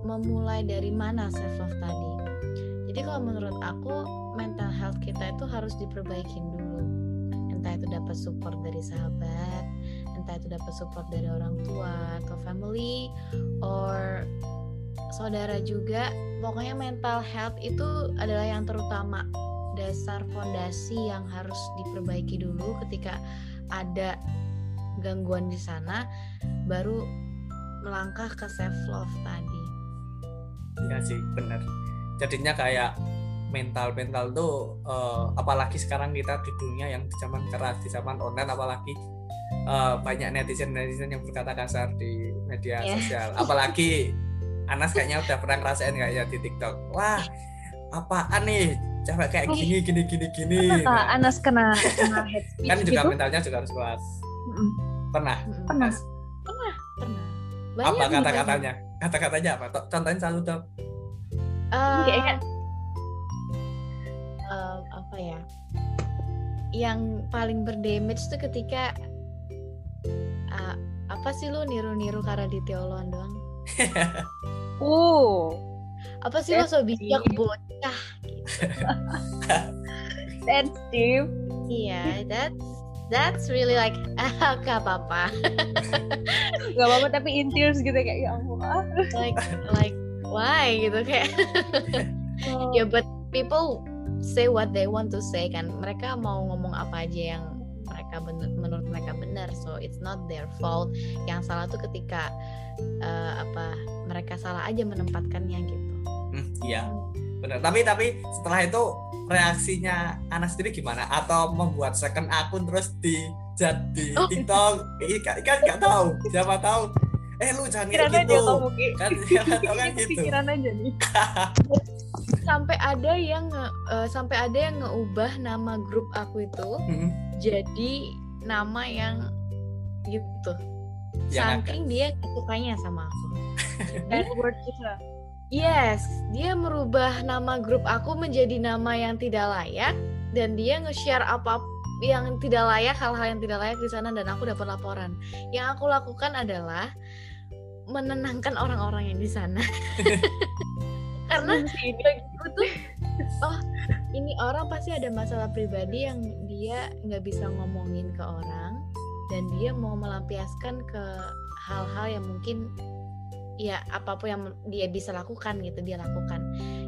memulai dari mana self love tadi. Jadi kalau menurut aku mental health kita itu harus diperbaikin dulu. Entah itu dapat support dari sahabat entah itu dapat support dari orang tua atau family or saudara juga pokoknya mental health itu adalah yang terutama dasar fondasi yang harus diperbaiki dulu ketika ada gangguan di sana baru melangkah ke self love tadi. Iya sih benar jadinya kayak mental mental tuh uh, apalagi sekarang kita di dunia yang di zaman keras di zaman online apalagi uh, banyak netizen netizen yang berkata kasar di media yeah. sosial. Apalagi Anas kayaknya udah pernah ngerasain kayaknya di TikTok. Wah apaan nih cewek kayak gini gini gini gini nah, Anas kena kena head speech kan juga gitu? mentalnya juga harus kuat mm pernah? Pernah. Pernah pernah. Banyak apa kata-katanya? kata-katanya apa? Contohin selalu dong uh, kayaknya uh, apa ya? Yang paling berdamage tuh ketika uh, apa sih lu niru-niru Karaditya Oloan doang? uh. Apa sih lo so bijak bocah Sensitive. Iya, yeah, that's that's really like ah, gak apa-apa. gak apa-apa tapi in tears gitu kayak ya Allah. like like why gitu kayak. oh. ya yeah, but people say what they want to say kan. Mereka mau ngomong apa aja yang mereka bener, menurut mereka benar so it's not their fault yang salah tuh ketika uh, apa mereka salah aja menempatkannya gitu hmm, iya benar tapi tapi setelah itu reaksinya Anas sendiri gimana? Atau membuat second akun terus di jadi oh. TikTok? Kan kan nggak tahu. Siapa tahu. Eh lu jangan kayak gitu. kan siapa tahu kan gitu. pikiran aja nih. Sampai ada yang uh, sampai ada yang ngeubah nama grup aku itu hmm. jadi nama yang gitu. Yang saking dia sukanya sama aku. Edward juga yes dia merubah nama grup aku menjadi nama yang tidak layak dan dia nge-share apa yang tidak layak hal-hal yang tidak layak di sana dan aku dapat laporan. Yang aku lakukan adalah menenangkan orang-orang yang di sana. Karena bagiku tuh oh ini orang pasti ada masalah pribadi yang dia nggak bisa ngomongin ke orang dan dia mau melampiaskan ke hal-hal yang mungkin ya apa pun yang dia bisa lakukan gitu dia lakukan.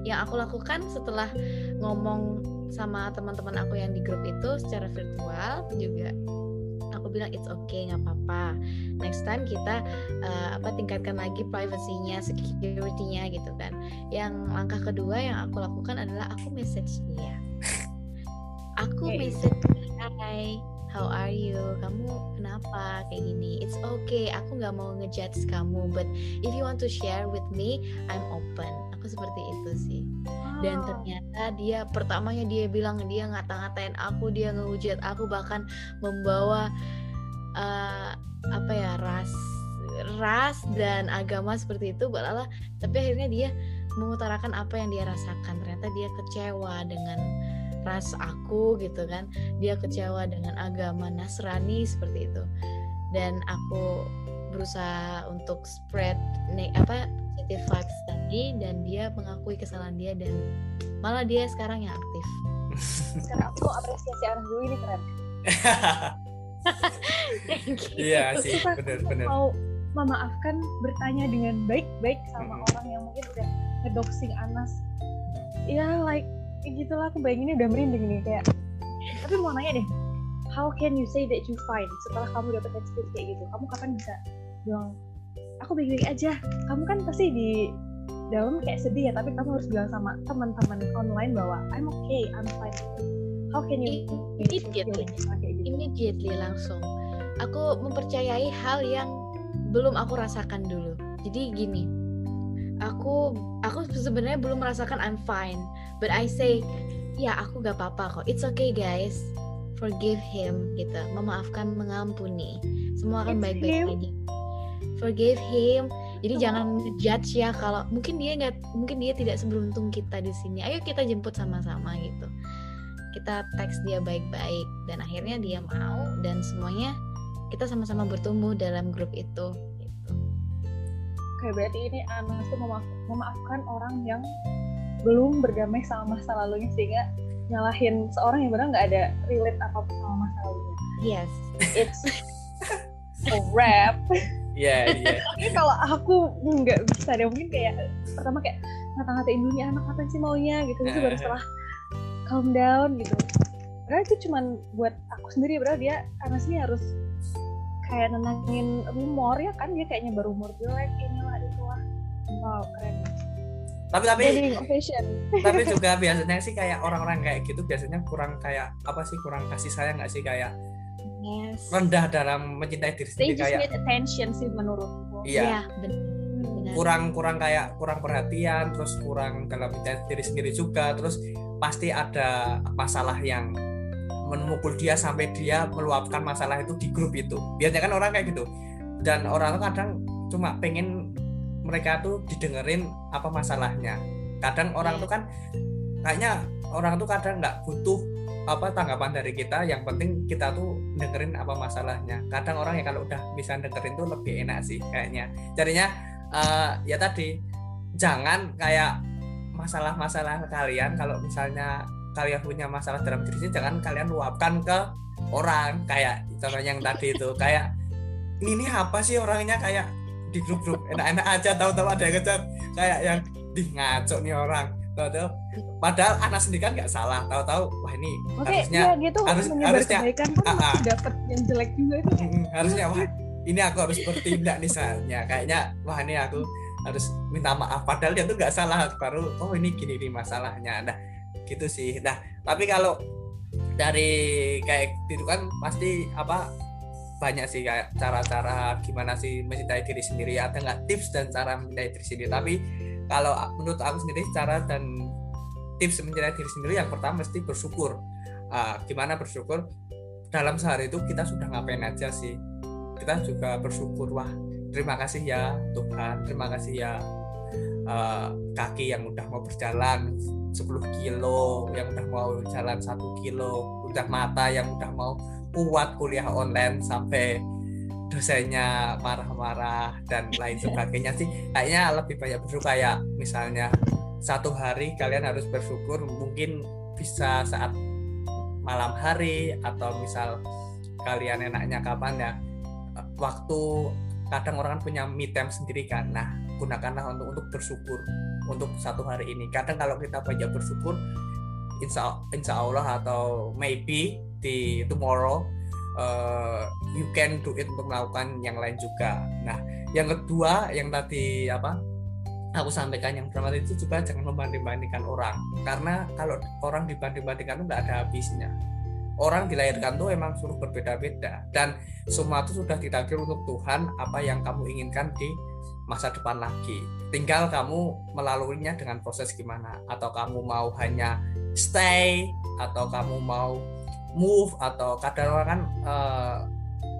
Yang aku lakukan setelah ngomong sama teman-teman aku yang di grup itu secara virtual juga aku bilang it's okay nggak apa-apa. Next time kita uh, apa tingkatkan lagi privacy-nya security-nya gitu kan. Yang langkah kedua yang aku lakukan adalah aku message dia. Aku okay. message hi how are you? Kamu kenapa kayak gini? It's okay. Aku nggak mau ngejudge kamu but if you want to share with me I'm open. Aku seperti itu sih. Dan ternyata dia pertamanya dia bilang dia ngata-ngatain aku dia ngehujat aku bahkan membawa uh, apa ya ras ras dan agama seperti itu balalah. Tapi akhirnya dia mengutarakan apa yang dia rasakan. Ternyata dia kecewa dengan ras aku gitu kan dia kecewa dengan agama Nasrani seperti itu. Dan aku berusaha untuk spread apa positive vibes tadi dan dia mengakui kesalahan dia dan malah dia sekarang yang aktif. Sekarang aku apresiasi anak dulu ini keren iya sih benar-benar mau memaafkan bertanya dengan baik-baik sama hmm. orang yang mungkin udah ngedoxing Anas. Ya like gitu lah aku bayanginnya udah merinding nih kayak tapi mau nanya deh how can you say that you fine setelah kamu dapat experience kayak gitu? Kamu kapan bisa? Bilang aku baik-baik aja. Kamu kan pasti di dalam kayak sedih ya tapi kamu harus bilang sama teman-teman online bahwa I'm okay I'm fine how can you immediately gitu? immediately langsung. Aku mempercayai hal yang belum aku rasakan dulu. Jadi gini aku aku sebenarnya belum merasakan I'm fine but I say ya aku gak apa-apa kok. It's okay guys. Forgive him gitu. Memaafkan mengampuni. Semua akan baik-baik aja. Forgive him. Jadi oh. jangan judge ya kalau mungkin dia nggak mungkin dia tidak seberuntung kita di sini. Ayo kita jemput sama-sama gitu. Kita teks dia baik-baik dan akhirnya dia mau dan semuanya kita sama-sama bertumbuh dalam grup itu Oke berarti ini Anas tuh memaaf, memaafkan orang yang belum berdamai sama masa lalunya sehingga nyalahin seorang yang benar nggak ada relate apa pun sama masa lalunya. Yes. It's a rap. Iya, iya. Tapi kalau aku nggak bisa deh, mungkin kayak pertama kayak ngata-ngatain dulu nih anak apa sih maunya gitu, itu baru setelah calm down gitu. Karena itu cuman buat aku sendiri, bro dia karena sih harus kayak nenangin rumor ya kan dia kayaknya baru rumor jelek itulah. Wow, keren. Tapi tapi tapi juga biasanya sih kayak orang-orang kayak gitu biasanya kurang kayak apa sih kurang kasih sayang nggak sih? Kayak yes. rendah dalam mencintai diri sendiri kayak need attention sih menurutku. Iya. Ya, kurang kurang kayak kurang perhatian terus kurang dalam mencintai diri sendiri juga terus pasti ada masalah yang memukul dia sampai dia meluapkan masalah itu di grup itu. Biasanya kan orang kayak gitu. Dan orang tuh kadang cuma pengen mereka tuh didengerin apa masalahnya. Kadang orang tuh kan kayaknya orang tuh kadang nggak butuh apa tanggapan dari kita yang penting kita tuh dengerin apa masalahnya. Kadang orang yang kalau udah bisa dengerin tuh lebih enak sih kayaknya. Jadinya uh, ya tadi jangan kayak masalah-masalah kalian kalau misalnya kalian punya masalah dalam diri sendiri jangan kalian luapkan ke orang. Kayak contohnya yang tadi itu kayak ini, ini apa sih orangnya? Kayak di grup-grup. Enak-enak aja tahu-tahu ada yang ngejar. Kayak yang di ngaco nih orang. Tahu-tahu. Padahal anak sendiri kan nggak salah. Tahu-tahu wah ini Oke, harusnya ya gitu, harus harusnya kan uh, uh, dapat yang jelek juga itu harusnya wah ini aku harus bertindak nih misalnya kayaknya wah ini aku harus minta maaf. Padahal dia tuh nggak salah. Baru oh ini gini nih masalahnya. Nah gitu sih. Nah tapi kalau dari kayak gitu kan pasti apa banyak sih kayak cara-cara gimana sih mencintai diri sendiri ada nggak tips dan cara mencintai diri sendiri? Tapi kalau menurut aku sendiri cara dan tips mencintai diri sendiri yang pertama mesti bersyukur. Uh, gimana bersyukur? Dalam sehari itu kita sudah ngapain aja sih? Kita juga bersyukur wah terima kasih ya Tuhan. Terima kasih ya uh, kaki yang udah mau berjalan 10 kilo yang udah mau jalan satu kilo udah mata yang udah mau kuat kuliah online sampai dosennya marah-marah dan lain sebagainya sih. Kayaknya lebih banyak bersyukur kayak misalnya satu hari kalian harus bersyukur mungkin bisa saat malam hari atau misal kalian enaknya kapan ya waktu kadang orang kan punya me time sendiri kan. Nah gunakanlah untuk untuk bersyukur untuk satu hari ini. Kadang kalau kita banyak bersyukur insya, insya Allah atau maybe di tomorrow uh, you can do it untuk melakukan yang lain juga. Nah yang kedua yang tadi apa aku sampaikan yang pertama itu juga jangan membanding-bandingkan orang. Karena kalau orang dibanding-bandingkan itu nggak ada habisnya. Orang dilahirkan tuh emang suruh berbeda-beda. Dan semua itu sudah ditakdir untuk Tuhan apa yang kamu inginkan di masa depan lagi. Tinggal kamu melaluinya dengan proses gimana. Atau kamu mau hanya stay atau kamu mau move atau kadang orang kan uh,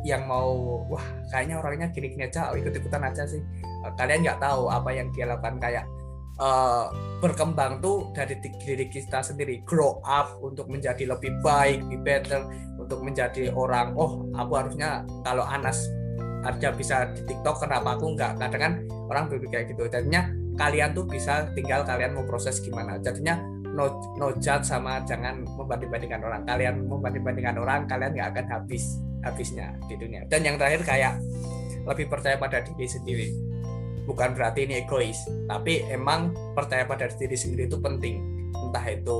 yang mau wah kayaknya orangnya gini-gini aja ikut ikutan aja sih. Uh, kalian nggak tahu apa yang dia lakukan kayak uh, berkembang tuh dari diri kita sendiri. Grow up untuk menjadi lebih baik lebih better untuk menjadi orang oh aku harusnya kalau Anas aja bisa di TikTok kenapa aku nggak? Kadang kan orang berpikir gitu. Jadinya kalian tuh bisa tinggal kalian mau proses gimana. Jadinya no, no judge sama jangan membanding-bandingkan orang. Kalian membanding-bandingkan orang kalian nggak akan habis habisnya di dunia dan yang terakhir kayak lebih percaya pada diri sendiri. Bukan berarti ini egois tapi emang percaya pada diri sendiri itu penting. Entah itu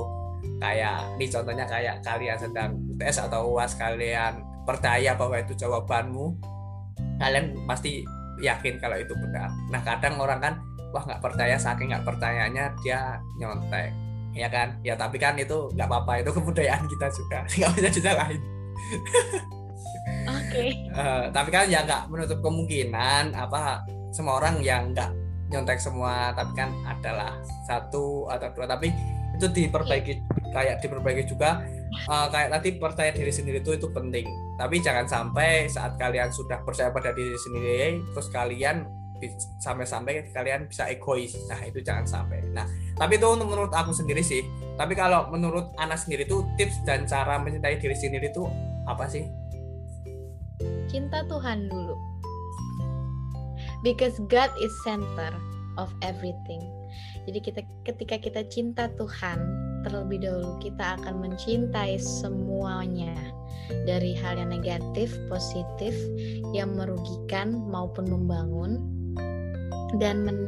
kayak ini contohnya kayak kalian sedang tes atau uas kalian percaya bahwa itu jawabanmu kalian pasti yakin kalau itu benar. Nah kadang orang kan wah nggak percaya saking nggak percayanya dia nyontek ya kan? Ya tapi kan itu nggak apa-apa. Itu kebudayaan kita juga. Nggak bisa disalahin Oke. Okay. uh, eh, tapi kan ya nggak menutup kemungkinan apa semua orang yang nggak nyontek semua tapi kan adalah satu atau dua. Tapi itu diperbaiki kayak diperbaiki juga. Uh, kayak tadi percaya diri sendiri itu itu penting. Tapi jangan sampai saat kalian sudah percaya pada diri sendiri terus kalian sampai-sampai kalian bisa egois. Nah itu jangan sampai. Nah tapi itu menurut aku sendiri sih. Tapi kalau menurut anak sendiri itu tips dan cara mencintai diri sendiri itu apa sih? Cinta Tuhan dulu. Because God is center of everything. Jadi kita ketika kita cinta Tuhan, terlebih dahulu kita akan mencintai semuanya. Dari hal yang negatif, positif, yang merugikan maupun membangun dan men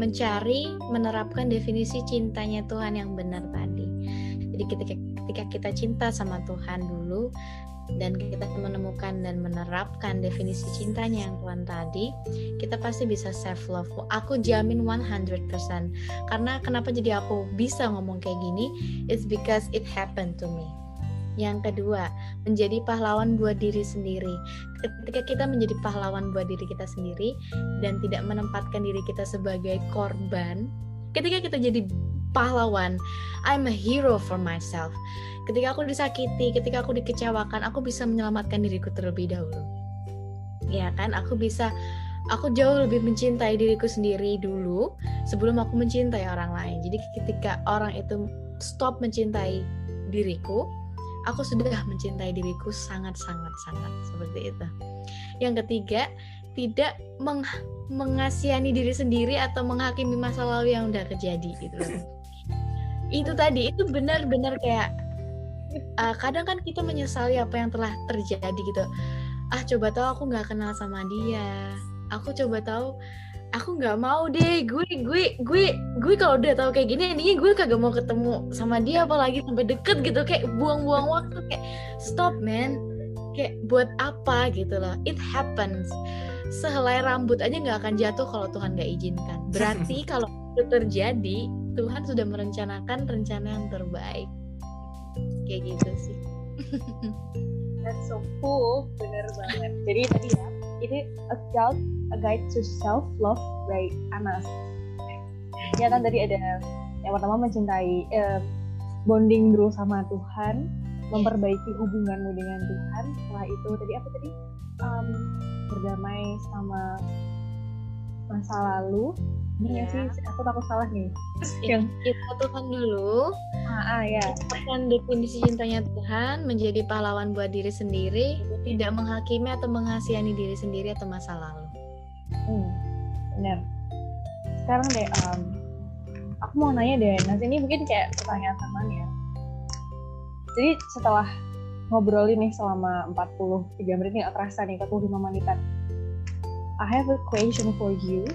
mencari menerapkan definisi cintanya Tuhan yang benar tadi. Jadi ketika ketika kita cinta sama Tuhan dulu, dan kita menemukan dan menerapkan definisi cintanya yang Tuhan tadi, kita pasti bisa self love. Aku jamin 100%. Karena kenapa jadi aku bisa ngomong kayak gini? It's because it happened to me. Yang kedua, menjadi pahlawan buat diri sendiri. Ketika kita menjadi pahlawan buat diri kita sendiri dan tidak menempatkan diri kita sebagai korban, ketika kita jadi pahlawan, I'm a hero for myself. Ketika aku disakiti ketika aku dikecewakan aku bisa menyelamatkan diriku terlebih dahulu. Ya kan? Aku bisa aku jauh lebih mencintai diriku sendiri dulu sebelum aku mencintai orang lain. Jadi ketika orang itu stop mencintai diriku aku sudah mencintai diriku sangat sangat sangat seperti itu. Yang ketiga tidak meng mengasihani diri sendiri atau menghakimi masa lalu yang udah kejadi gitu itu tadi itu benar-benar kayak uh, kadang kan kita menyesali apa yang telah terjadi gitu. Ah coba tahu aku nggak kenal sama dia. Aku coba tahu aku nggak mau deh gue gue gue gue kalau udah tahu kayak gini ini gue kagak mau ketemu sama dia apalagi sampai deket gitu. Kayak buang-buang waktu kayak stop man. Kayak buat apa? gitu loh. It happens. Sehelai rambut aja nggak akan jatuh kalau Tuhan nggak izinkan. Berarti kalau itu terjadi Tuhan sudah merencanakan rencana yang terbaik. Kayak gitu sih. That's so cool. Bener banget. Jadi tadi ya ini a guide a guide to self love by Anas ya kan tadi ada yang pertama mencintai eh, bonding dulu sama Tuhan memperbaiki hubunganmu dengan Tuhan. Setelah itu tadi apa tadi? Um, berdamai sama masa lalu. Ini ya. sih aku takut salah nih. Yang kita Tuhan dulu. Ah, ah ya. Kan definisi cintanya Tuhan menjadi pahlawan buat diri sendiri tidak menghakimi atau mengasihani diri sendiri atau masa lalu hmm, benar sekarang deh um, aku mau nanya deh nah ini mungkin kayak pertanyaan teman ya. Jadi setelah ngobrol ini selama 43 menit ini gak terasa nih 45 menitan. I have a question for you.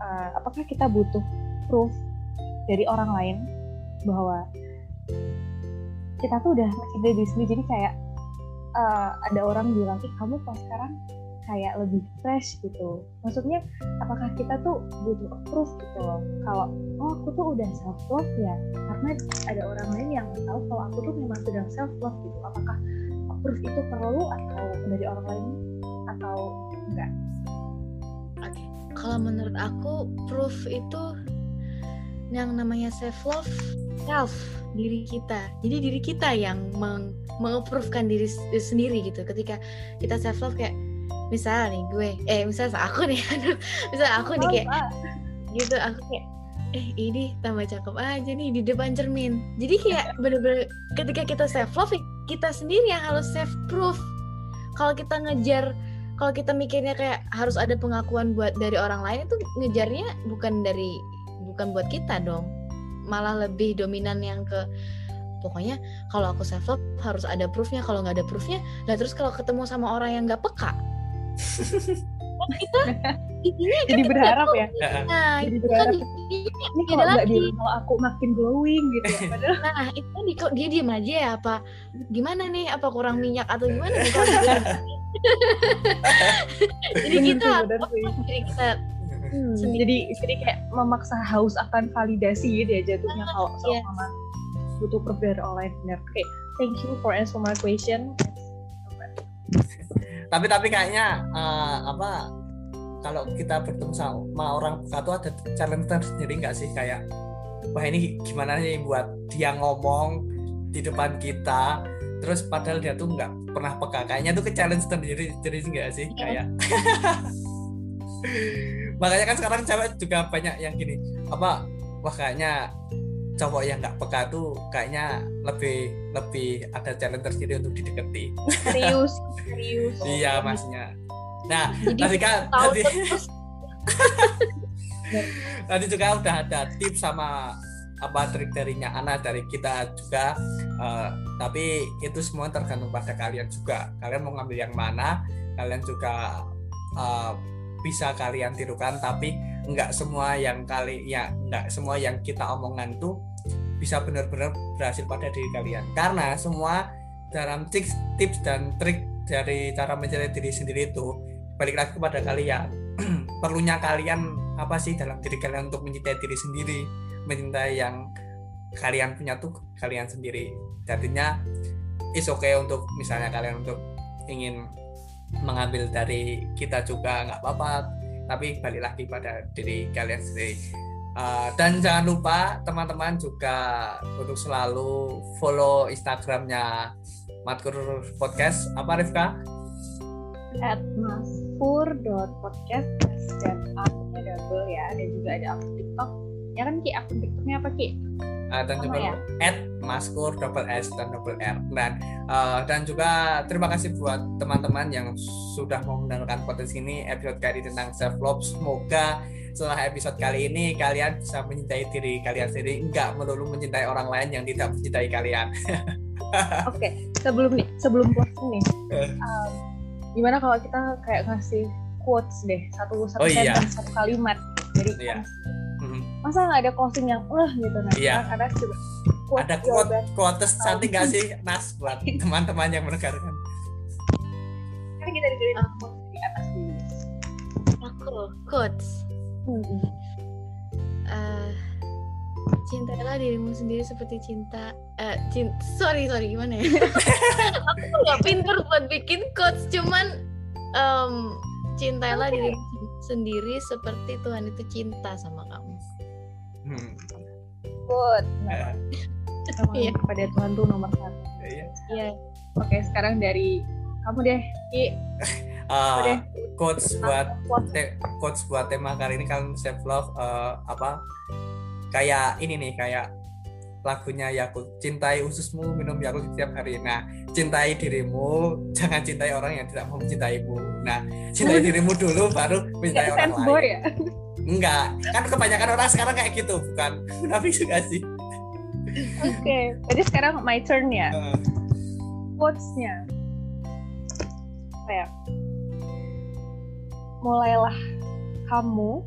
Uh, apakah kita butuh proof dari orang lain bahwa kita tuh udah mencintai diri sendiri? Jadi kayak uh, ada orang bilang, kamu kok sekarang kayak lebih fresh gitu. Maksudnya apakah kita tuh butuh approve gitu loh. Kalau oh aku tuh udah self love ya, karena ada orang lain yang tahu kalau aku tuh memang sedang self love gitu. Apakah approve itu perlu atau dari orang lain atau enggak? Oke, kalau menurut aku proof itu yang namanya self love self diri kita. Jadi diri kita yang meng mengapprovekan diri sendiri gitu. Ketika kita self love kayak misal nih gue eh misal aku nih misal aku nih kayak gitu aku kayak eh ini tambah cakep aja nih di depan cermin. Jadi kayak bener-bener ketika kita self love kita sendiri yang harus self proof kalau kita ngejar kalau kita mikirnya kayak harus ada pengakuan buat dari orang lain itu ngejarnya bukan dari bukan buat kita dong. Malah lebih dominan yang ke pokoknya kalau aku self love harus ada proofnya kalau nggak ada proofnya nah terus kalau ketemu sama orang yang nggak peka kita intinya jadi berharap ya? nah jadi itu berharap. kan ini kalau nggak di kalau aku makin glowing gitu ya padahal nah itu kan di, dia diem aja ya apa? Gimana nih? Apa kurang minyak atau gimana gitu jadi kita jadi kita Hmm, jadi jadi kayak memaksa haus akan validasi gitu ya jatuhnya kalau yeah. sama butuh proof dari online benar. Oke, okay, thank you for answer my question tapi tapi kayaknya uh, apa kalau kita bertemu sama orang buka tuh ada challenge tersendiri nggak sih? Kayak wah ini gimana nih buat dia ngomong di depan kita? Terus padahal dia tuh nggak pernah peka. Kayaknya tuh ke challenge sendiri jadi nggak sih? Iya. kayak makanya kan sekarang cewek juga banyak yang gini apa wah kayaknya cowok yang nggak peka tuh kayaknya lebih lebih ada challenge tersendiri untuk didekati. Serius, serius. iya, masnya. Nah, Jadi, tadi kan tadi tadi juga udah ada tips sama apa trik darinya Ana dari kita juga uh, tapi itu semua tergantung pada kalian juga kalian mau ngambil yang mana kalian juga uh, bisa kalian tirukan tapi nggak semua yang kali ya nggak semua yang kita omongan tuh bisa benar-benar berhasil pada diri kalian. Karena semua dalam tips tips dan trik dari cara mencari diri sendiri itu balik lagi kepada kalian. Perlunya kalian apa sih dalam diri kalian untuk mencintai diri sendiri mencintai yang kalian punya tuh kalian sendiri. Jadinya is okay untuk misalnya kalian untuk ingin mengambil dari kita juga nggak apa-apa. Tapi balik lagi pada diri kalian sendiri uh, dan jangan lupa teman-teman juga untuk selalu follow Instagramnya Matkur Podcast apa Rifka? At maspur.podcast dan akunnya double ya dan juga ada akun TikTok ya kan Ki akun TikToknya apa Ki? Uh, dan juga ya? at maskur double s dan double r dan uh, dan juga terima kasih buat teman-teman yang sudah mau mendengarkan potensi ini episode kali ini tentang self love semoga setelah episode kali ini kalian bisa mencintai diri kalian sendiri enggak melulu mencintai orang lain yang tidak mencintai kalian oke okay. sebelum nih sebelum closing nih um, gimana kalau kita kayak ngasih quotes deh satu satu oh, iya. satu kalimat dari iya masa nggak ada closing yang uh gitu. Nah iya. karena juga ada quote quotes cantik gak sih Nas buat teman-teman yang mendengarkan? Kan kita di quotes di atas dulu. Aku quotes. Hmm. uh, cintailah dirimu sendiri seperti cinta uh, cinta sorry sorry gimana ya? Aku nggak pinter buat bikin quotes cuman um, cintailah okay. dirimu sendiri seperti Tuhan itu cinta sama kamu Hmm. Good. Nah, iya. kepada Tuhan tuh nomor satu. Iya. Iya. Oke, sekarang dari kamu deh, Ki. Uh, deh. quotes buat te quotes buat tema kali ini kan self love uh, apa kayak ini nih kayak lagunya Yakult cintai ususmu minum Yakult setiap hari nah cintai dirimu jangan cintai orang yang tidak mau mencintaimu nah cintai dirimu dulu baru mencintai orang lain ya? Enggak, kan kebanyakan orang sekarang kayak gitu, bukan? Tapi juga sih. Oke, okay. jadi sekarang my turn ya. Uh. Quotes-nya. Kayak mulailah kamu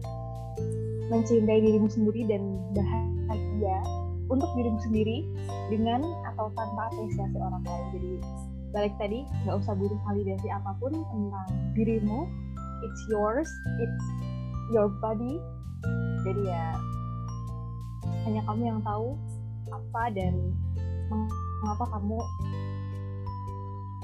mencintai dirimu sendiri dan bahagia untuk dirimu sendiri dengan atau tanpa apresiasi orang lain. Jadi balik tadi nggak usah butuh validasi apa pun tentang dirimu it's yours it's your body. Jadi ya hanya kamu yang tahu apa dan mengapa kamu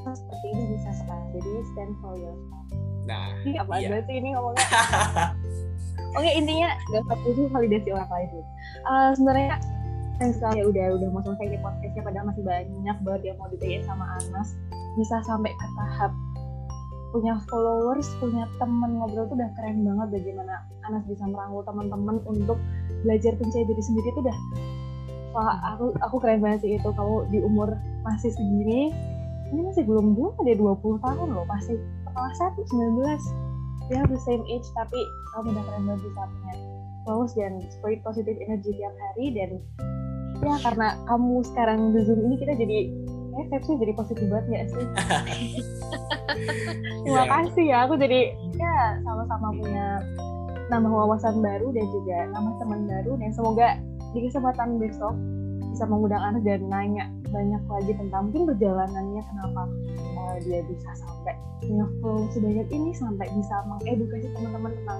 seperti ini bisa sekarang jadi stand for yourself nah ini apa iya. sih ini ngomongnya? Oke intinya gak usah butuh validasi orang lain uh, sebenarnya sayang sekali ya udah udah mau selesai di podcastnya padahal masih banyak banget yang mau ditanyain sama Anas. Bisa sampai ke tahap punya followers, punya temen ngobrol tuh udah keren banget bagaimana Anas bisa merangkul teman-teman untuk belajar percaya diri sendiri tuh udah wah aku aku keren banget sih itu kamu di umur masih segini ini masih belum belum ada 20 tahun loh masih kelas satu 19 ya the same age tapi kamu udah keren banget bisa punya followers dan spread positive energy tiap hari dan ya karena kamu sekarang di zoom ini kita jadi eh Pepsi jadi positif banget gak sih terima Iya. kasih ya aku jadi ya sama-sama punya nambah wawasan baru dan juga nambah teman baru dan semoga di kesempatan besok bisa mengundang anak dan nanya banyak lagi tentang mungkin perjalanannya kenapa uh, dia bisa sampai punya flow sebanyak ini sampai bisa mengedukasi teman-teman tentang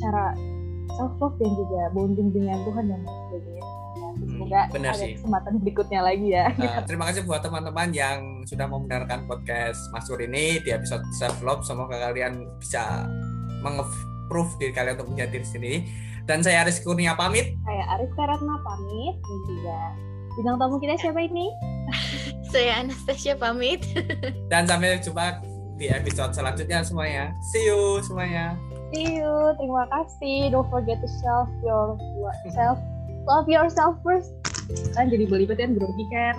cara self love dan juga bonding dengan Tuhan dan sebagainya. Semoga benar ada sih. kesempatan berikutnya lagi ya. Uh, terima kasih buat teman-teman yang sudah mau mendengarkan podcast Mas Sur ini di episode self love. Semoga kalian bisa meng-proof diri kalian untuk menjadi diri sendiri. Dan saya Aris Kurnia pamit. Saya Arif Karatna pamit dan juga bintang tamu kita siapa ini? Saya Anastasia pamit. Dan sampai jumpa di episode selanjutnya semuanya. See you semuanya. See you. Terima kasih. Don't forget to self your self love yourself first. Kan jadi belibet kan grogi kan.